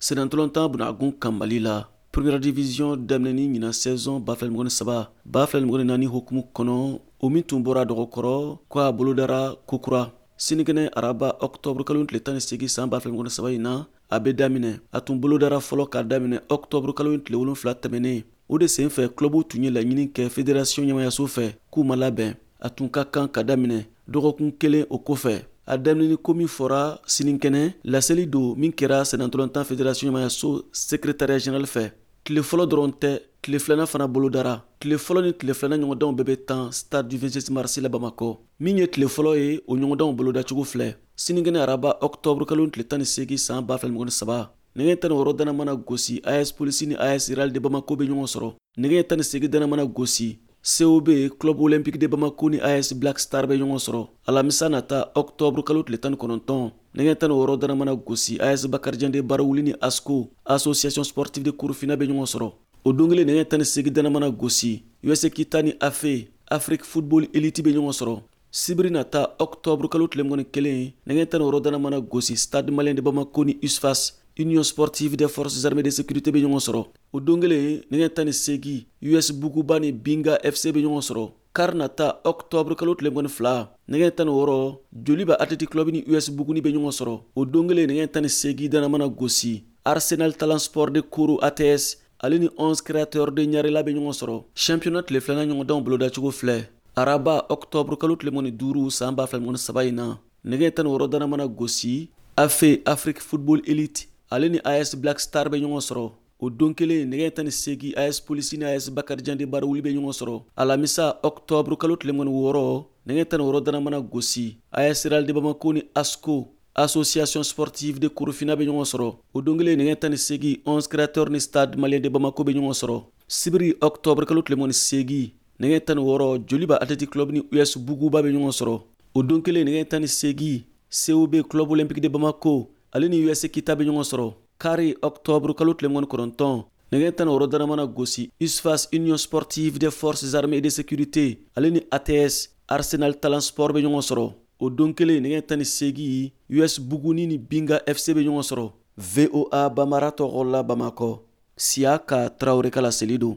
Sɛnɛtɔn tan bnagun kan mali la purdadizo daminɛini ɲin sɛson 2 saba 2 2 naani hkumu kɔnɔ o min tun bɔra dɔgɔ kɔrɔ k a bolodara ko kura sinikɛnɛ araba awtouru kalo tile tan ni8egin san 2 2 saba in na a bɛ daminɛ a tun bolodara fɔlɔ ka daminɛ awtouru kalo in tile wolon wolonwula tɛmɛnen o de sen fɛ clubu tun ye laɲini kɛ federasiɔn ɲɛmayaso fɛ k'u ma labɛn a tun ka kan ka daminɛ dɔgɔkun kelen o kofɛ a daminɛni ko min fɔra sininkɛnɛ laseli don min kɛra sennantolantan federasiɔn ɲɛmayaso sekretariya jeneral fɛ tile fɔlɔ dɔrɔn tɛ tile filana fana bolodara tile fɔlɔ ni tile filana ɲɔgɔndanw bɛɛ bɛ tan stade du 26 mars la bamakɔ min ye tile fɔlɔ ye o ɲɔgɔndanw bolodacogo filɛ sininkɛnɛ araba ɔkutɔburukalon tile tan ni seegin san ba fila ni mugan ni saba nɛgɛ tan ni wɔɔrɔ dana mana gosi as polisi ni as real de bamako bɛ ɲɔgɔn sɔrɔ nɛgɛ tan ni segin dana mana gosi cob club olympique de bamako ni as black star bɛ ɲɔgɔn sɔrɔ alamisa nata ɔktɔburu kalo tile tan ni kɔnɔntɔn nɛgɛ tan ni wɔɔrɔ dana mana gosi as bakarijan de barawuli ni asco association sportive de kurufina bɛ ɲɔgɔn sɔrɔ o don kelen nɛgɛ tan ni segin dana mana gosi usa kita ni afe afrique football elite bɛ ɲɔgɔn sɔrɔ sibiri na taa ɔktɔburu kalo tile mɔni kelen nɛgɛ tan yɔrɔ dana mana gosi stade malien de bamako ni usfas union sportive des forces armées de sécurité bɛ ɲɔgɔn sɔrɔ o don kelen nɛgɛ tan ni segi us buguba ni binga fc bɛ ɲɔgɔn sɔrɔ kar na taa ɔktɔburu kalo tile mɔni fila nɛgɛ tan ni wɔɔrɔ joli bɛ atleti club ni us buguni bɛ ɲɔgɔn sɔrɔ o don kelen nɛgɛ tan ni segi dana mana gosi arsenal talan sport de koro ats ale ni 11 créateur de ɲarela bɛ ɲɔgɔn sɔrɔ championnat tile filana ɲɔgɔndanw bolodacogo filɛ araba octobre kalo tile mɔni duuru saan b'a fila mɔni saba in na nɛgɛ tan ni wɔrɔ dana mana gosi afe afrique football elite ale ni as black star bɛ ɲɔgɔn sɔrɔ o don kelen nɛgɛ tan ni segi as polisi ni as bakarijan de baara wuli bɛ ɲɔgɔn sɔrɔ alamisa octobre kalo tile mɔni wɔɔrɔ nɛgɛ tan ni wɔrɔ dana mana gosi as real de bamako ni asco association sportive de Korofina bɛ ɲɔgɔn sɔrɔ o don kelen nɛgɛ tan ni seegin onze créateur ni stade malien de Bamako bɛ ɲɔgɔn sɔrɔ sibiri octobre kalo tile mugan ni seegin nɛgɛ tan ni wɔɔrɔ joliba athletic club ni us buguba bɛ ɲɔgɔn sɔrɔ o don kelen nɛgɛ tan ni seegin cob club olympique de Bamako ale ni us kita bɛ ɲɔgɔn sɔrɔ kari octobre kalo tile mugan ni kɔnɔntɔn nɛgɛ tan ni wɔɔrɔ daramana gosi usfas union sportive des forces armées et de sécurité ale ni ats arsenal talan sport bɛ ɲɔgɔn sɔrɔ o don kelen nɛgɛ tan ni seegin us buguni ni binga fc bɛ ɲɔgɔn sɔrɔ voa bamara tɔgɔ la bamakɔ siya ka tarawele ka laseli don